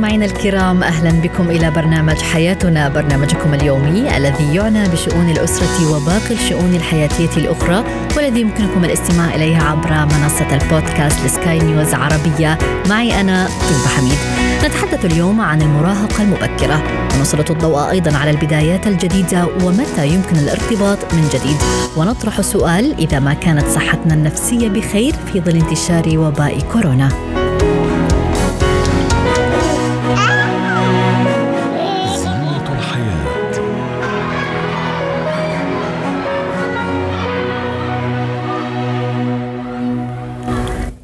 مستمعينا الكرام أهلا بكم إلى برنامج حياتنا برنامجكم اليومي الذي يعنى بشؤون الأسرة وباقي الشؤون الحياتية الأخرى والذي يمكنكم الاستماع اليه عبر منصة البودكاست لسكاي نيوز عربية معي أنا طيبه حميد. نتحدث اليوم عن المراهقة المبكرة ونسلط الضوء أيضا على البدايات الجديدة ومتى يمكن الارتباط من جديد ونطرح السؤال إذا ما كانت صحتنا النفسية بخير في ظل انتشار وباء كورونا.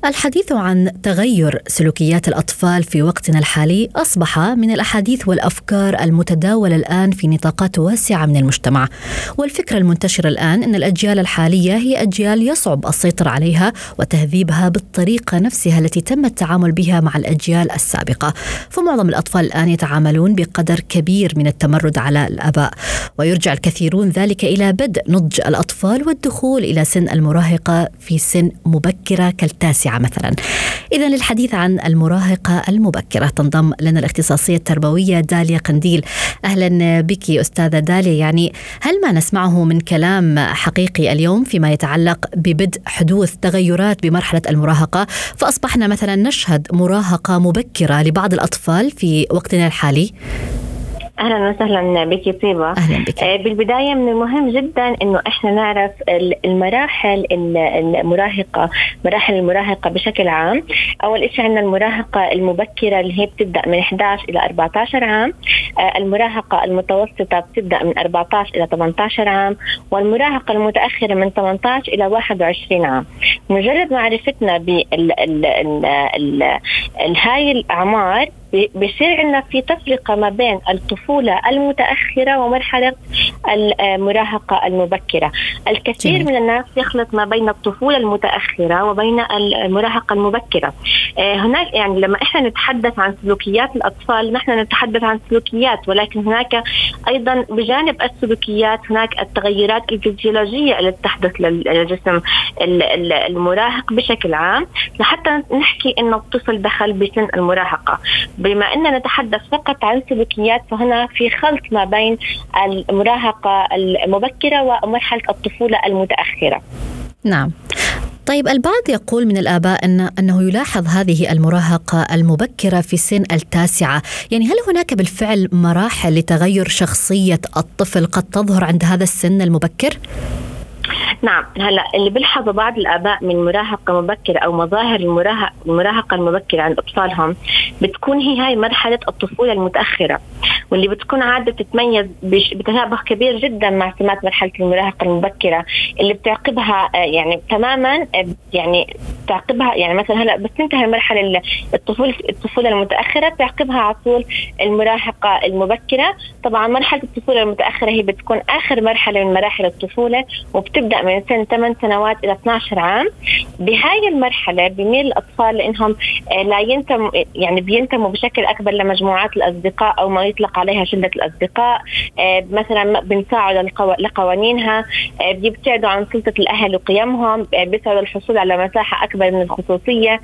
الحديث عن تغير سلوكيات الأطفال في وقتنا الحالي أصبح من الأحاديث والأفكار المتداولة الآن في نطاقات واسعة من المجتمع، والفكرة المنتشرة الآن إن الأجيال الحالية هي أجيال يصعب السيطرة عليها وتهذيبها بالطريقة نفسها التي تم التعامل بها مع الأجيال السابقة، فمعظم الأطفال الآن يتعاملون بقدر كبير من التمرد على الآباء، ويرجع الكثيرون ذلك إلى بدء نضج الأطفال والدخول إلى سن المراهقة في سن مبكرة مثلا. اذا للحديث عن المراهقة المبكرة تنضم لنا الاختصاصية التربوية داليا قنديل. أهلا بك أستاذة داليا يعني هل ما نسمعه من كلام حقيقي اليوم فيما يتعلق ببدء حدوث تغيرات بمرحلة المراهقة فأصبحنا مثلا نشهد مراهقة مبكرة لبعض الأطفال في وقتنا الحالي؟ أهلا وسهلا بك طيبه أهلا بك. آه، بالبداية من المهم جدا إنه إحنا نعرف ال- المراحل ال- المراهقة مراحل المراهقة بشكل عام. أول شيء عندنا المراهقة المبكرة اللي هي بتبدأ من 11 إلى 14 عام. آه، المراهقة المتوسطة بتبدأ من 14 إلى 18 عام. والمراهقة المتأخرة من 18 إلى 21 عام. مجرد معرفتنا بهاي الأعمار بي- بيصير عندنا في تفرقة ما بين الطفولة المتأخرة ومرحلة المراهقة المبكرة، الكثير جميل. من الناس يخلط ما بين الطفولة المتأخرة وبين المراهقة المبكرة. آه، هناك يعني لما إحنا نتحدث عن سلوكيات الأطفال نحن نتحدث عن سلوكيات ولكن هناك أيضا بجانب السلوكيات هناك التغيرات الفسيولوجيه التي تحدث لل- للجسم ال- ال- المراهق بشكل عام لحتى نحكي انه الطفل دخل بسن المراهقة. بما اننا نتحدث فقط عن سلوكيات فهنا في خلط ما بين المراهقة المبكرة ومرحلة الطفولة المتأخرة. نعم. طيب البعض يقول من الآباء أن أنه يلاحظ هذه المراهقة المبكرة في سن التاسعة. يعني هل هناك بالفعل مراحل لتغير شخصية الطفل قد تظهر عند هذا السن المبكر؟ نعم هلا اللي بيلحظوا بعض الآباء من مراهقة مبكرة أو مظاهر المراهقة المبكرة عند أطفالهم بتكون هي هاي مرحلة الطفولة المتأخرة واللي بتكون عادة تتميز بش- بتشابه كبير جدا مع سمات مرحلة المراهقة المبكرة اللي بتعقبها آه، يعني تماما آه، يعني تعقبها يعني مثلا هلا بس تنتهي المرحلة ال- الطفوله الطفولة المتأخرة بتعقبها على طول المراهقة المبكرة. طبعا مرحلة الطفولة المتأخرة هي بتكون آخر مرحلة من مراحل الطفولة وبتبدا من سن 8 سنوات إلى 12 عام. بهاي المرحلة بميل الأطفال لإنهم آه، لا ينتموا يعني بينتموا بشكل أكبر لمجموعات الأصدقاء أو ما يطلق عليها شلة الأصدقاء. آه، مثلا بنساعدوا للقو- لقوانينها. آه، بيبتعدوا عن سلطة الأهل وقيمهم. بيسعوا للحصول على مساحة أكبر من الخصوصية.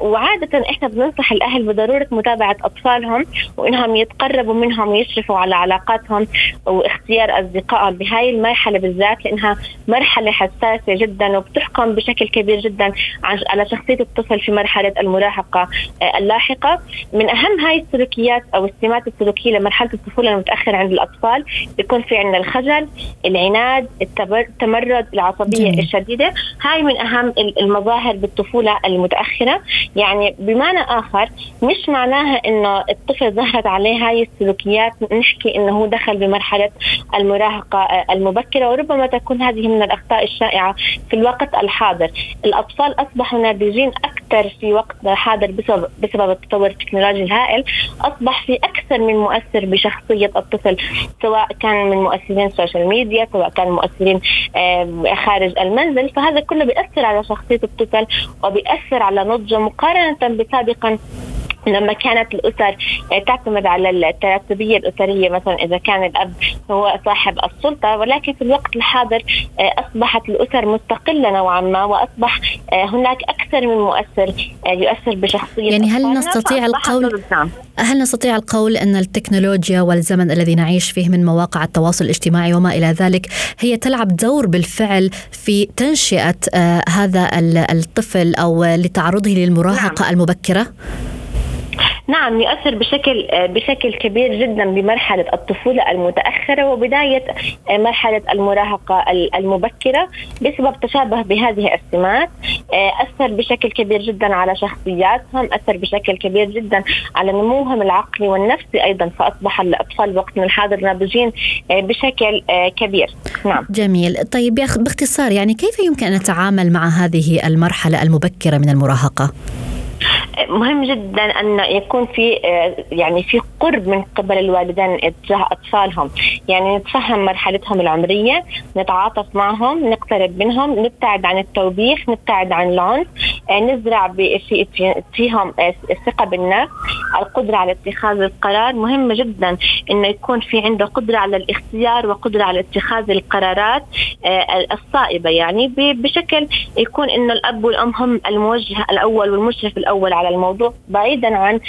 وعادة إحنا بننصح الأهل بضرورة متابعة أطفالهم وإنهم يتقربوا منهم ويشرفوا على علاقاتهم واختيار أصدقائهم. بهاي المرحلة بالذات لإنها مرحلة حساسة جدا وبتحكم بشكل كبير جدا على شخصية الطفل في مرحلة المراهقة. آه، اللاحقة من أهم هاي السلوكيات أو السمات السلوكية لمرحلة الطفولة المتاخره عند الأطفال بيكون في عندنا الخجل العناد التمرد العصبية جميل. الشديدة. هاي من أهم ال- المظاهر بالطفولة المتأخرة. يعني بمعنى آخر مش معناها إنه الطفل ظهرت عليه هاي السلوكيات نحكي إنه هو دخل بمرحلة المراهقة آه، المبكرة وربما تكون هذه من الأخطاء الشائعة في الوقت الحاضر. الأطفال أصبحوا ناضجين أكثر في وقتنا الحاضر بسبب بسبب التطور التكنولوجي الهائل أصبح في أكثر من مؤثر بشخصية الطفل سواء كان من مؤثرين ال social media سواء كان مؤثرين خارج المنزل. فهذا كله بيأثر على شخصية الطفل وبيأثر على نضجه مقارنة بسابقا لما كانت الأسر تعتمد على التراتبيه الأسرية مثلا إذا كان الأب هو صاحب السلطة ولكن في الوقت الحاضر أصبحت الأسر مستقلة نوعا ما وأصبح هناك أكثر من مؤثر يؤثر بشخصية يعني هل نستطيع القول هل نستطيع القول أن التكنولوجيا والزمن الذي نعيش فيه من مواقع التواصل الاجتماعي وما إلى ذلك هي تلعب دور بالفعل في تنشئة آه هذا الطفل أو لتعرضه للمراهقة نعم. المبكرة؟ نعم يؤثر بشكل بشكل كبير جدا بمرحلة الطفولة المتأخرة وبداية مرحلة المراهقة المبكرة بسبب تشابه بهذه السمات. أثر بشكل كبير جدا على شخصياتهم أثر بشكل كبير جدا على نموهم العقلي والنفسي أيضا فأصبح الأطفال وقتنا الحاضر ناضجين بشكل كبير. نعم. جميل. طيب باختصار يعني كيف يمكن أن نتعامل مع هذه المرحلة المبكرة من المراهقة؟ مهم جدا أن يكون في يعني في قرب من قبل الوالدين اتجاه أطفالهم، يعني نتفهم مرحلتهم العمرية، نتعاطف معهم، نقترب منهم، نبتعد عن التوبيخ، نبتعد عن العنف، نزرع في فيهم الثقه بالنفس، القدرة على اتخاذ القرار، مهم جدا. إنه يكون في عنده قدرة على الاختيار وقدرة على اتخاذ القرارات الصائبة. يعني بشكل يكون إنه الأب والأم هم الموجه الأول والمشرف الأول على الموضوع بعيدا عن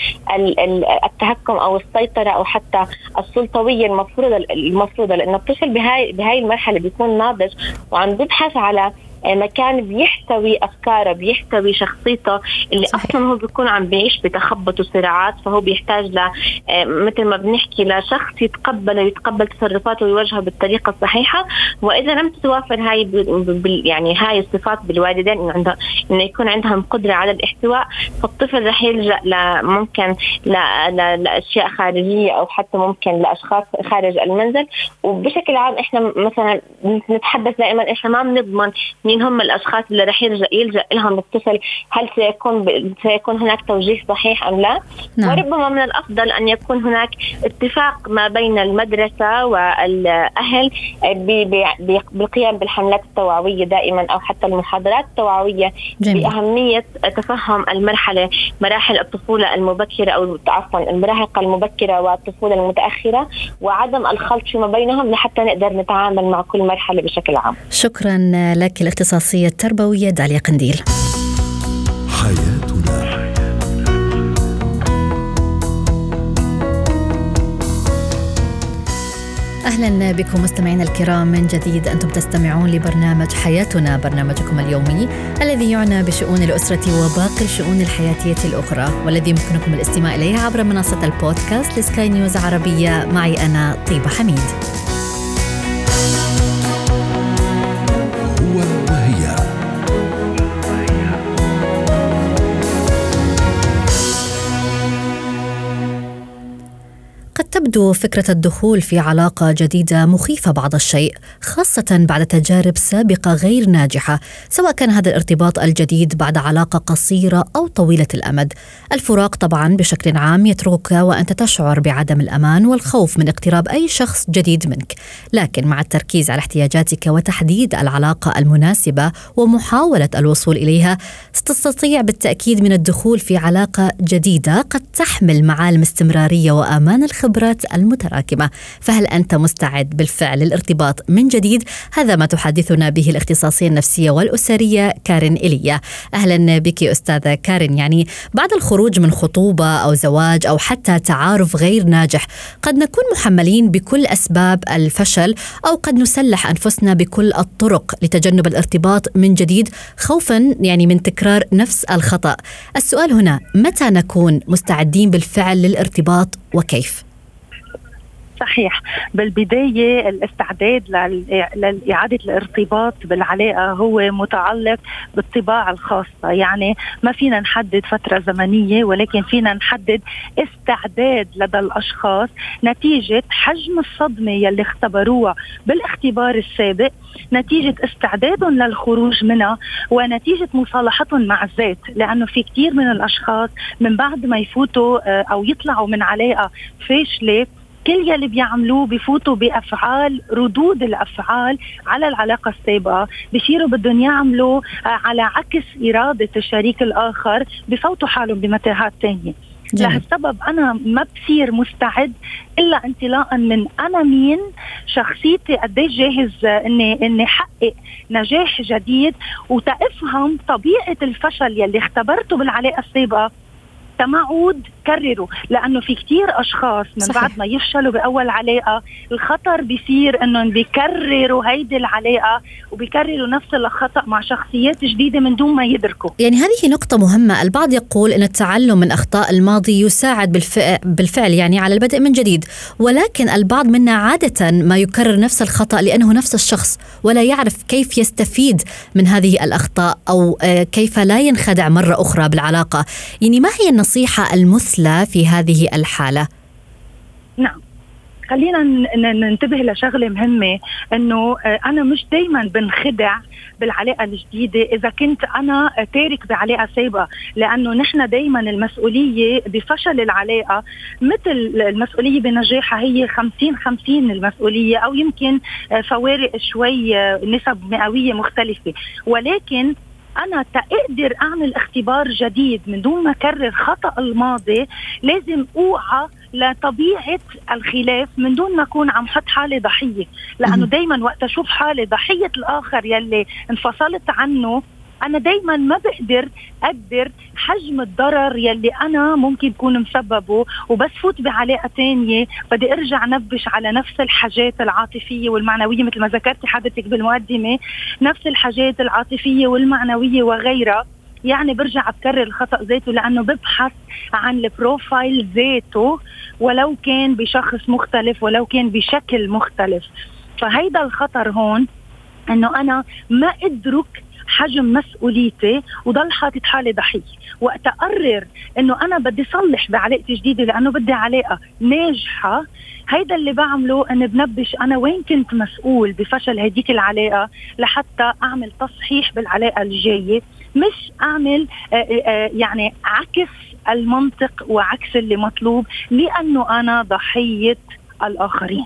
التهكم أو السيطرة أو حتى السلطوية المفروضة المفروضة لأن الطفل بهاي بهاي المرحلة بيكون ناضج وعم بيبحث على مكان بيحتوي أفكاره بيحتوي شخصيته اللي صحيح. أصلا هو بيكون عم بيعيش بتخبط وصراعات فهو بيحتاج ل آه، مثل ما بنحكي لشخص يتقبله ويتقبل تصرفاته ويواجهه بالطريقة الصحيحة وإذا لم تتوافر هاي بال يعني هاي الصفات بالوالدين إنه عنده إنه يكون عندهم قدرة على الاحتواء فالطفل رح يلجأ ممكن لأشياء خارجية أو حتى ممكن لأشخاص خارج المنزل وبشكل عام إحنا مثلا نتحدث دائما إحنا ما بنضمن مين هم الأشخاص اللي رح يلجا يلجأ لهم الطفل هل سيكون ب... سيكون هناك توجيه صحيح أم لا نعم. وربما من الأفضل أن يكون هناك اتفاق ما بين المدرسة والأهل بالقيام بالحملات التوعوية دائما أو حتى المحاضرات التوعوية جميل. بأهمية تفهم المرحلة مراحل الطفولة المبكرة أو عفوا المراهقة المبكرة والطفولة المتأخرة وعدم الخلط فيما بينهم لحتى نقدر نتعامل مع كل مرحلة بشكل عام شكرا لك الاختصاصية التربوية داليا قنديل. حياتنا. أهلا بكم مستمعينا الكرام من جديد أنتم تستمعون لبرنامج حياتنا برنامجكم اليومي الذي يعنى بشؤون الأسرة وباقي الشؤون الحياتية الأخرى والذي يمكنكم الاستماع إليه عبر منصة البودكاست لسكاي نيوز عربية. معي أنا طيبة حميد. تبدو فكرة الدخول في علاقة جديدة مخيفة بعض الشيء، خاصة بعد تجارب سابقة غير ناجحة، سواء كان هذا الارتباط الجديد بعد علاقة قصيرة أو طويلة الأمد. الفراق طبعا بشكل عام يتركك وأنت تشعر بعدم الأمان والخوف من اقتراب أي شخص جديد منك، لكن مع التركيز على احتياجاتك وتحديد العلاقة المناسبة ومحاولة الوصول إليها، ستستطيع بالتأكيد من الدخول في علاقة جديدة قد تحمل معالم استمرارية وأمان الخبرات المتراكمة. فهل أنت مستعد بالفعل للارتباط من جديد؟ هذا ما تحدثنا به الاختصاصية النفسية والأسرية كارين ايليا أهلا بك أستاذة كارين. يعني بعد الخروج من خطوبة أو زواج أو حتى تعارف غير ناجح قد نكون محملين بكل أسباب الفشل أو قد نسلح أنفسنا بكل الطرق لتجنب الارتباط من جديد خوفا يعني من تكرار نفس الخطأ. السؤال هنا متى نكون مستعدين بالفعل للارتباط وكيف؟ صحيح. بالبداية الاستعداد لإعادة الارتباط بالعلاقة هو متعلق بالطباع الخاصة. يعني ما فينا نحدد فترة زمنية ولكن فينا نحدد استعداد لدى الأشخاص نتيجة حجم الصدمة يلي اختبروها بالاختبار السابق نتيجة استعدادهم للخروج منها ونتيجة مصالحتهم مع الذات. لأنه في كثير من الأشخاص من بعد ما يفوتوا آه، أو يطلعوا من علاقة فاشلة كل يلي بيعملوه بفوتوا بأفعال ردود الأفعال على العلاقة السابقة. بصيروا بدهم يعملوا آه، على عكس إرادة الشريك الآخر بفوتوا حالهم بمتاهات ثانية. لهالسبب أنا ما بصير مستعد إلا انطلاقا من أنا مين شخصيتي قديش جاهز اني إني احقق نجاح جديد. وتأفهم طبيعة الفشل يلي اختبرته بالعلاقة السابقة تمعود كرروا لأنه في كتير أشخاص من صحيح. بعد ما يفشلوا بأول علاقه الخطر بيصير إنهم بيكرروا هيدي العلاقه وبيكرروا نفس الخطأ مع شخصيات جديدة من دون ما يدركوا. يعني هذه نقطة مهمة. البعض يقول إن التعلم من أخطاء الماضي يساعد بالفعل, بالفعل يعني على البدء من جديد ولكن البعض منا عادة ما يكرر نفس الخطأ لأنه نفس الشخص ولا يعرف كيف يستفيد من هذه الأخطاء أو آه، كيف لا ينخدع مرة أخرى بالعلاقة. يعني ما هي النصيحة المثلى مثلى في هذه الحالة؟ نعم خلينا ننتبه لشغلة مهمة إنه آه، أنا مش دائما بنخدع بالعلاقة الجديدة إذا كنت أنا تارك بعلاقة سابقة لأنه نحن دائما المسؤولية بفشل العلاقة مثل المسؤولية بنجاحها هي 50 50 المسؤولية أو يمكن آه، فوارق شوي آه، نسب مئوية مختلفة ولكن أنا تقدر أعمل اختبار جديد من دون ما أكرر خطأ الماضي. لازم أوعى لطبيعة الخلاف من دون ما أكون عم حط حالي ضحية. لأنه دائما وقت أشوف حالي ضحية الآخر يلي انفصلت عنه أنا دائما ما بقدر أقدر حجم الضرر يلي أنا ممكن كون مسببه وبس فوت بعلاقة تانية. بدي أرجع نبش على نفس الحاجات العاطفية والمعنوية مثل ما ذكرتي حضرتك بالمقدمة. نفس الحاجات العاطفية والمعنوية وغيرها. يعني برجع بكرر الخطأ ذاته لأنه ببحث عن البروفايل ذاته ولو كان بشخص مختلف ولو كان بشكل مختلف. فهيدا الخطر هون إنه أنا ما أدرك حجم مسؤوليتي وضل حاطط حالي ضحيه وقت أقرر إنه أنا بدي صلح بعلاقتي جديدة لأنه بدي علاقة ناجحة هيدا اللي بعمله إني بنبش أنا وين كنت مسؤول بفشل هديك العلاقة لحتى أعمل تصحيح بالعلاقة الجاية. مش أعمل آه، آآ آه، يعني عكس المنطق وعكس اللي مطلوب لأنه أنا ضحية الآخرين.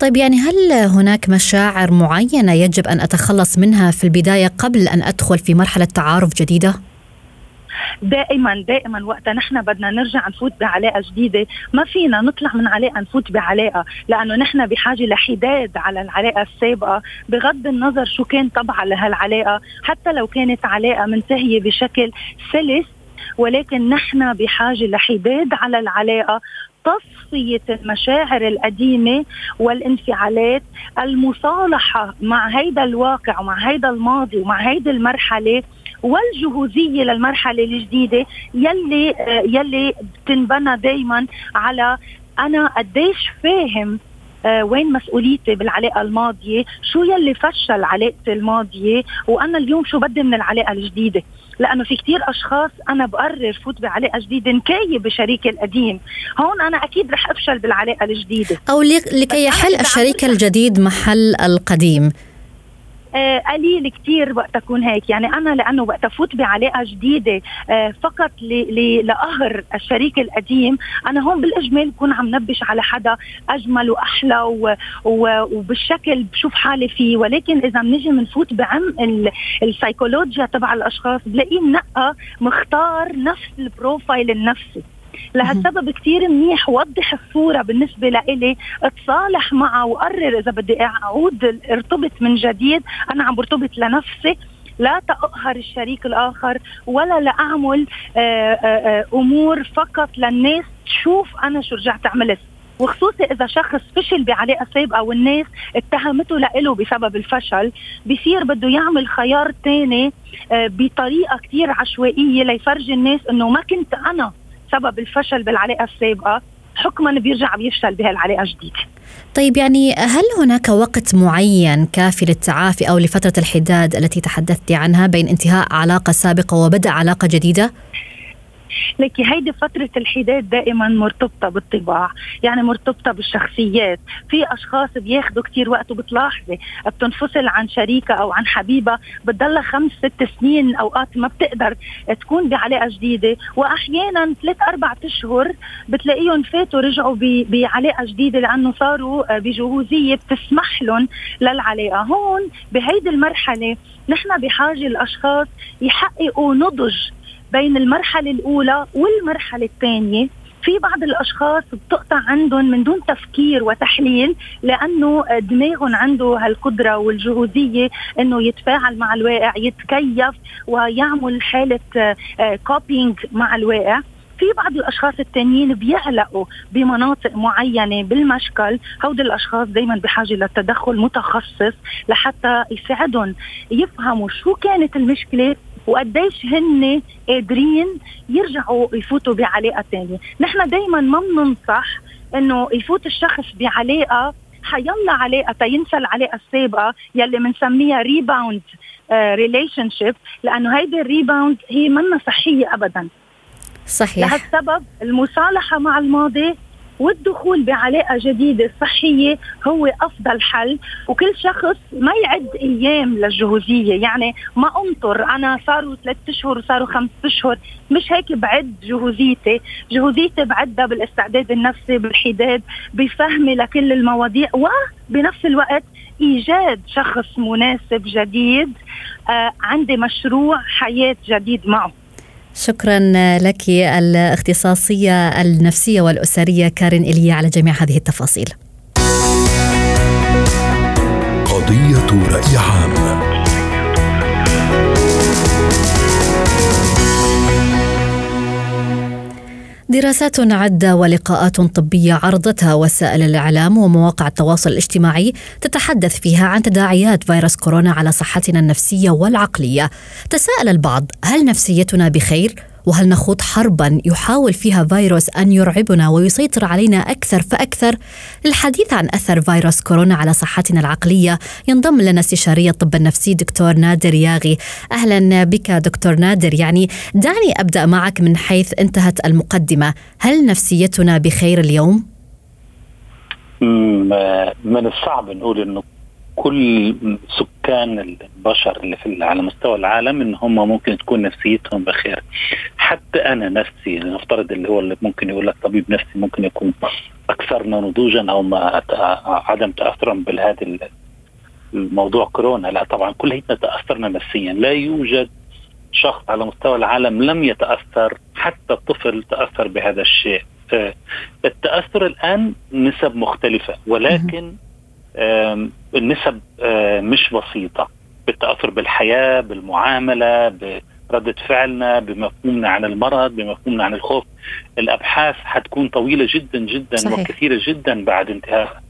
طيب يعني هل هناك مشاعر معينة يجب أن أتخلص منها في البداية قبل أن أدخل في مرحلة تعارف جديدة؟ دائما دائما وقت نحن بدنا نرجع نفوت بعلاقة جديدة. ما فينا نطلع من علاقة نفوت بعلاقة لأنه نحن بحاجة لحداد على العلاقة السابقة بغض النظر شو كان طبعا لهالعلاقة. حتى لو كانت علاقة منتهية بشكل سلس ولكن نحن بحاجة لحداد على العلاقة. تصفية المشاعر القديمة والانفعالات المصالحة مع هيدا الواقع ومع هيدا الماضي ومع هيدي المرحلة والجهوزية للمرحلة الجديدة يلي يلي بتنبنى دائما على أنا قديش فاهم آه وين مسؤوليتي بالعلاقة الماضية شو يلي فشل علاقتي الماضية وأنا اليوم شو بدي من العلاقة الجديدة. لأنه في كتير أشخاص أنا بقرر فوت بعلاقة جديدة نكاية بشريكي القديم. هون أنا أكيد رح أفشل بالعلاقة الجديدة. أو لكي يحل الشريك الجديد محل القديم. قليل كتير وقت أكون هيك. يعني أنا لأنه وقت أفوت بعلاقة جديدة آه فقط لقهر الشريك القديم أنا هون بالإجمال بكون عم نبش على حدا أجمل وأحلى وبالشكل بشوف حالي فيه. ولكن إذا بنجي بنفوت بعمق السيكولوجيا تبع الأشخاص بلاقيه منقى مختار نفس البروفايل النفسي. لهالسبب كثير منيح وضح الصورة بالنسبة لإلي. اتصالح معه وقرر إذا بدي أعود ارتبط من جديد. أنا عم برتبط لنفسي. لا تقهر الشريك الآخر ولا لأعمل آآ آه، آآ آه، آه، أمور فقط للناس تشوف أنا شو رجعت عملت وخصوصي إذا شخص فشل بعلاقة سابقه والناس اتهمته لإله بسبب الفشل بصير بده يعمل خيار ثاني بطريقة كثير عشوائية ليفرجي الناس إنه ما كنت أنا سبب الفشل بالعلاقة السابقة حكما بيرجع بيفشل بهالعلاقة الجديده طيب يعني هل هناك وقت معين كافي للتعافي أو لفترة الحداد التي تحدثت عنها بين انتهاء علاقة سابقة وبدء علاقة جديدة؟ لك هيدي فترة الحداد دائما مرتبطة بالطباع يعني مرتبطة بالشخصيات. في أشخاص بياخدوا كتير وقت وبتلاحظي بتنفصل عن شريكة أو عن حبيبة بتضلها خمس ست سنين أوقات ما بتقدر تكون بعلاقة جديدة. وأحيانا ثلاث أربع أشهر بتلاقيهم فاتوا رجعوا بعلاقة جديدة لأنه صاروا بجهوزية بتسمح لهم للعلاقة. هون بهيدي المرحلة نحن بحاجة الأشخاص يحققوا نضج بين المرحلة الأولى والمرحلة الثانية. في بعض الأشخاص بتقطع عندهم من دون تفكير وتحليل لأنه دماغهم عنده هالقدرة والجهوزيه إنه يتفاعل مع الواقع يتكيف ويعمل حالة كوبينج مع الواقع. في بعض الأشخاص التانيين بيعلقوا بمناطق معينة بالمشكل. هودي الأشخاص دائما بحاجة لتدخل متخصص لحتى يساعدهم يفهموا شو كانت المشكلة وقديش هن قادرين يرجعوا يفوتوا بعلاقة ثانية، نحن دائما ما بننصح إنه يفوت الشخص بعلاقة حيلا علاقة تينسى العلاقة السابقة يلي بنسميها rebound relationship لأنه هيدي ال rebound هي منا صحية ابدا. صحيح. لهالسبب المصالحة مع الماضي والدخول بعلاقة جديدة صحية هو أفضل حل. وكل شخص ما يعد أيام للجهوزية. يعني ما أنطر أنا صاروا ثلاثة أشهر وصاروا خمس أشهر. مش هيك بعد جهوزيتي. جهوزيتي بعدها بالاستعداد النفسي بالحداد بفهمي لكل المواضيع وبنفس الوقت إيجاد شخص مناسب جديد. آه عندي مشروع حياة جديد معه. شكرا لك الاختصاصية النفسية والأسرية كارين إليا على جميع هذه التفاصيل. قضية رأي عام. دراسات عدة ولقاءات طبية عرضتها وسائل الإعلام ومواقع التواصل الاجتماعي تتحدث فيها عن تداعيات فيروس كورونا على صحتنا النفسية والعقلية. تساءل البعض هل نفسيتنا بخير؟ وهل نخوض حربا يحاول فيها فيروس أن يرعبنا ويسيطر علينا أكثر فأكثر؟ للحديث عن أثر فيروس كورونا على صحتنا العقلية ينضم لنا استشاري الطب النفسي دكتور نادر ياغي. أهلا بك دكتور نادر، يعني دعني أبدأ معك من حيث انتهت المقدمة، هل نفسيتنا بخير اليوم؟ من الصعب نقول إنه كل سكان البشر اللي في على مستوى العالم إن هم ممكن تكون نفسيتهم بخير. حتى أنا نفسي نفترض اللي هو اللي ممكن يقول لك طبيب نفسي ممكن يكون اكثرنا نضوجا أو ما عدم تاثرا بهذا الموضوع كورونا. لا طبعا كلنا تأثرنا نفسيا. لا يوجد شخص على مستوى العالم لم يتأثر حتى الطفل تأثر بهذا الشيء. التأثر الآن نسب مختلفة ولكن النسب مش بسيطة. بالتأثر بالحياة بالمعاملة بردة فعلنا بمفهومنا عن المرض بمفهومنا عن الخوف. الأبحاث حتكون طويلة جدا جدا صحيح. وكثيرة جدا بعد انتهاء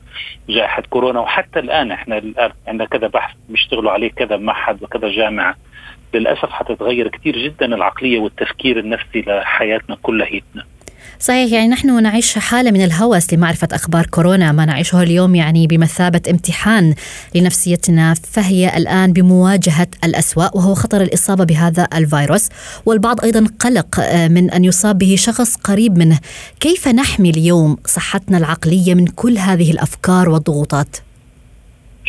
جائحة كورونا. وحتى الآن إحنا الآن عندنا كذا بحث بيشتغلوا عليه كذا معهد وكذا جامعة. للأسف حتتغير كثير جدا العقلية والتفكير النفسي لحياتنا كلها. صحيح يعني نحن نعيش حالة من الهوس لمعرفة أخبار كورونا. ما نعيشه اليوم يعني بمثابة امتحان لنفسيتنا فهي الآن بمواجهة الأسوأ وهو خطر الإصابة بهذا الفيروس. والبعض أيضا قلق من أن يصاب به شخص قريب منه. كيف نحمي اليوم صحتنا العقلية من كل هذه الأفكار والضغوطات؟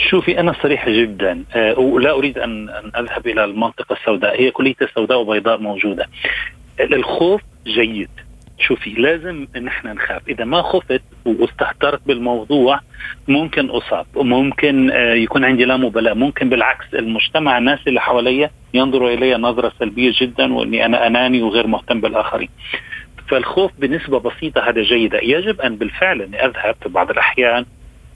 شوفي أنا صريح جدا أه ولا أريد ان أذهب إلى المنطقة السوداء. هي كليه سوداء وبيضاء موجودة. الخوف جيد. شوفي لازم إن إحنا نخاف. إذا ما خفت واستهترت بالموضوع ممكن أصاب. وممكن يكون عندي لا مبالاة. ممكن بالعكس المجتمع الناس اللي حواليا ينظروا إلي نظرة سلبية جدا وإني أنا أناني وغير مهتم بالآخرين. فالخوف بنسبة بسيطة هذا جيدة. يجب أن بالفعل إني أذهب في بعض الأحيان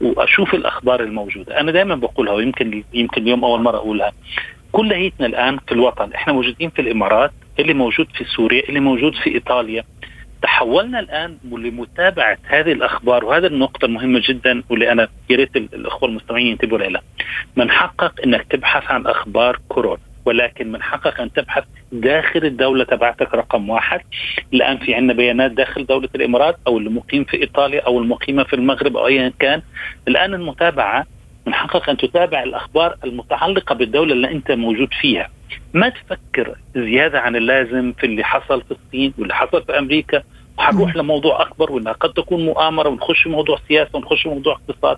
وأشوف الأخبار الموجودة. أنا دائما بقولها ويمكن يمكن اليوم أول مرة أقولها. كليتنا الآن في الوطن إحنا موجودين في الإمارات اللي موجود في سوريا اللي موجود في إيطاليا. تحولنا الآن لمتابعة هذه الأخبار وهذه النقطة المهمة جدا واللي أنا يا ريت الأخوة المستمعين ينتبهوا لها. من حقك إنك تبحث عن أخبار كورونا ولكن من حقك أن تبحث داخل الدولة تبعتك رقم واحد. الآن في عندنا بيانات داخل دولة الإمارات أو المقيم في إيطاليا أو المقيمة في المغرب أو ايا كان. الآن المتابعة من حقك أن تتابع الأخبار المتعلقة بالدولة اللي أنت موجود فيها. ما تفكر زيادة عن اللازم في اللي حصل في الصين واللي حصل في أمريكا وحنروح لموضوع أكبر وإنها قد تكون مؤامرة ونخش في موضوع سياسة ونخش في موضوع اقتصاد.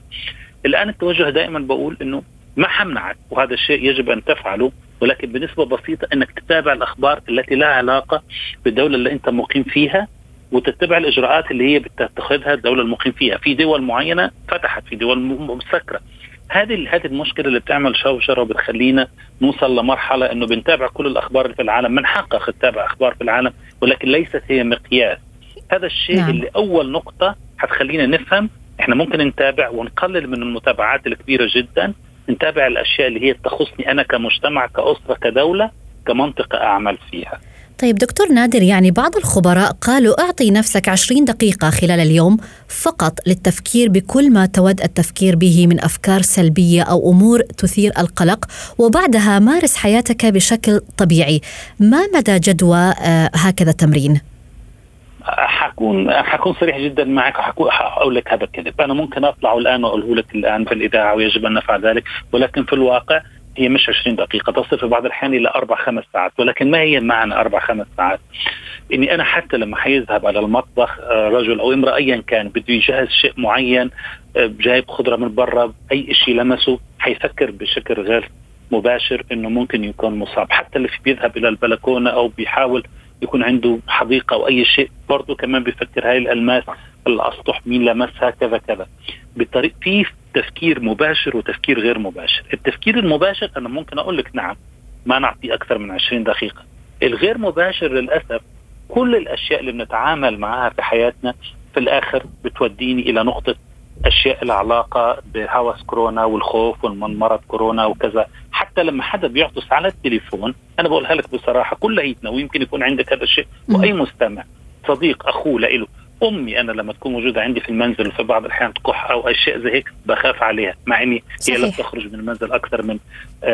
الآن التوجه دائما بقول إنه ما حمنعك وهذا الشيء يجب أن تفعله ولكن بنسبة بسيطة إنك تتابع الأخبار التي لها علاقة بالدولة اللي أنت مقيم فيها وتتبع الإجراءات اللي هي بتتخذها الدولة المقيم فيها، في دول معينة فتحت، في دول مسكرة. هذه هذه المشكلة اللي بتعمل شوشرة وبتخلينا نوصل لمرحلة إنه بنتابع كل الأخبار اللي في العالم، من حقك تتابع أخبار في العالم ولكن ليست هي مقياس هذا الشيء نعم. اللي أول نقطة حتخلينا نفهم إحنا ممكن نتابع ونقلل من المتابعات الكبيرة جدا نتابع الأشياء اللي هي تخصني أنا كمجتمع كأسرة كدولة كمنطقة أعمل فيها طيب دكتور نادر يعني بعض الخبراء قالوا أعطي نفسك 20 دقيقة خلال اليوم فقط للتفكير بكل ما تود التفكير به من أفكار سلبية أو أمور تثير القلق وبعدها مارس حياتك بشكل طبيعي ما مدى جدوى آه هكذا تمرين؟ حكون حكون صريح جدا معك حقول لك هذا الكذب أنا ممكن أطلع الآن وأقوله لك الآن في الإذاعة ويجب أن نفعل ذلك ولكن في الواقع هي مش 20 دقيقة تصل في بعض الأحيان إلى أربع خمس ساعات ولكن ما هي معنى أربع خمس ساعات؟ إني أنا حتى لما حيذهب على المطبخ رجل أو امرأة أيا كان بده يجهز شيء معين جايب خضرة من برا أي شيء لمسه حيفكر بشكل غير مباشر إنه ممكن يكون مصاب حتى اللي بيذهب إلى البلكونة أو بيحاول يكون عنده حديقة أو أي شيء برضه كمان بيفكر هاي الألماس الاسطح مين لمسها كذا كذا. بطريق في تفكير مباشر وتفكير غير مباشر. التفكير المباشر أنا ممكن أقول لك نعم ما نعطي أكثر من 20 دقيقة. الغير مباشر للأسف كل الأشياء اللي بنتعامل معها في حياتنا في الآخر بتوديني إلى نقطة أشياء لها علاقه بهوس كورونا والخوف ومن مرض كورونا وكذا. حتى لما حدا بيعطس على التليفون أنا بقولها لك بصراحة كليتنا ويمكن يكون عندك هذا الشيء. وأي مستمع صديق أخوه لإله أمي أنا لما تكون موجودة عندي في المنزل وفي بعض الأحيان تكح أو أشياء زي هيك بخاف عليها مع إني هي لم تخرج من المنزل أكثر من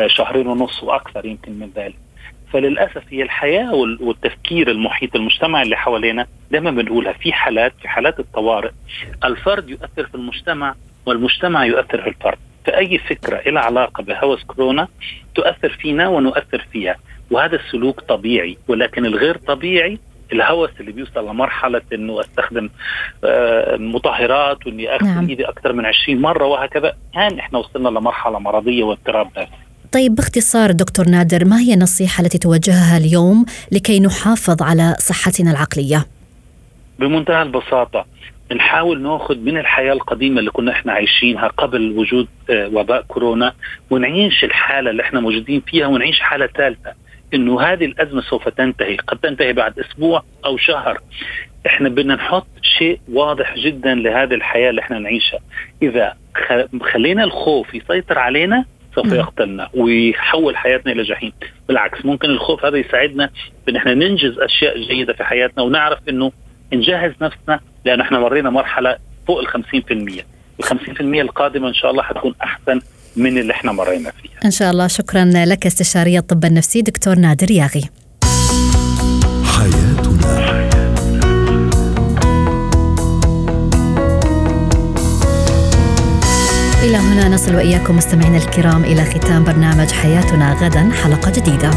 شهرين ونص وأكثر يمكن من ذلك. فللأسف هي الحياة والتفكير المحيط المجتمع اللي حوالينا دائما بنقولها في حالات في حالات الطوارئ. الفرد يؤثر في المجتمع والمجتمع يؤثر في الفرد. فأي فكرة لها علاقة بهوس كورونا تؤثر فينا ونؤثر فيها وهذا السلوك طبيعي ولكن الغير طبيعي الهوس اللي بيوصل لمرحلة إنه أستخدم آه مطهرات وإني أغسل نعم. إيدي أكثر من 20 مرة وهكذا يعني إحنا وصلنا لمرحلة مرضية واضطراب نفسي طيب باختصار دكتور نادر ما هي النصيحة التي توجهها اليوم لكي نحافظ على صحتنا العقلية؟ بمنتهى البساطة نحاول ناخذ من الحياة القديمة اللي كنا إحنا عايشينها قبل وجود وباء كورونا ونعيش الحالة اللي إحنا موجودين فيها ونعيش حالة ثالثة إنه هذه الأزمة سوف تنتهي قد تنتهي بعد أسبوع أو شهر. إحنا بدنا نحط شيء واضح جدا لهذه الحياة اللي إحنا نعيشها. إذا خلينا الخوف يسيطر علينا سوف يقتلنا ويحول حياتنا إلى جحيم. بالعكس ممكن الخوف هذا يساعدنا بإن إحنا ننجز أشياء جيدة في حياتنا ونعرف إنه نجهز نفسنا لأن إحنا مرينا مرحلة فوق ال 50% ال 50% القادمة إن شاء الله حتكون أحسن من اللي إحنا مرينا فيها. إن شاء الله. شكرا لك استشاري الطب النفسي دكتور نادر ياغي. حياتنا. إلى هنا نصل وإياكم مستمعينا الكرام إلى ختام برنامج حياتنا غدا حلقة جديدة.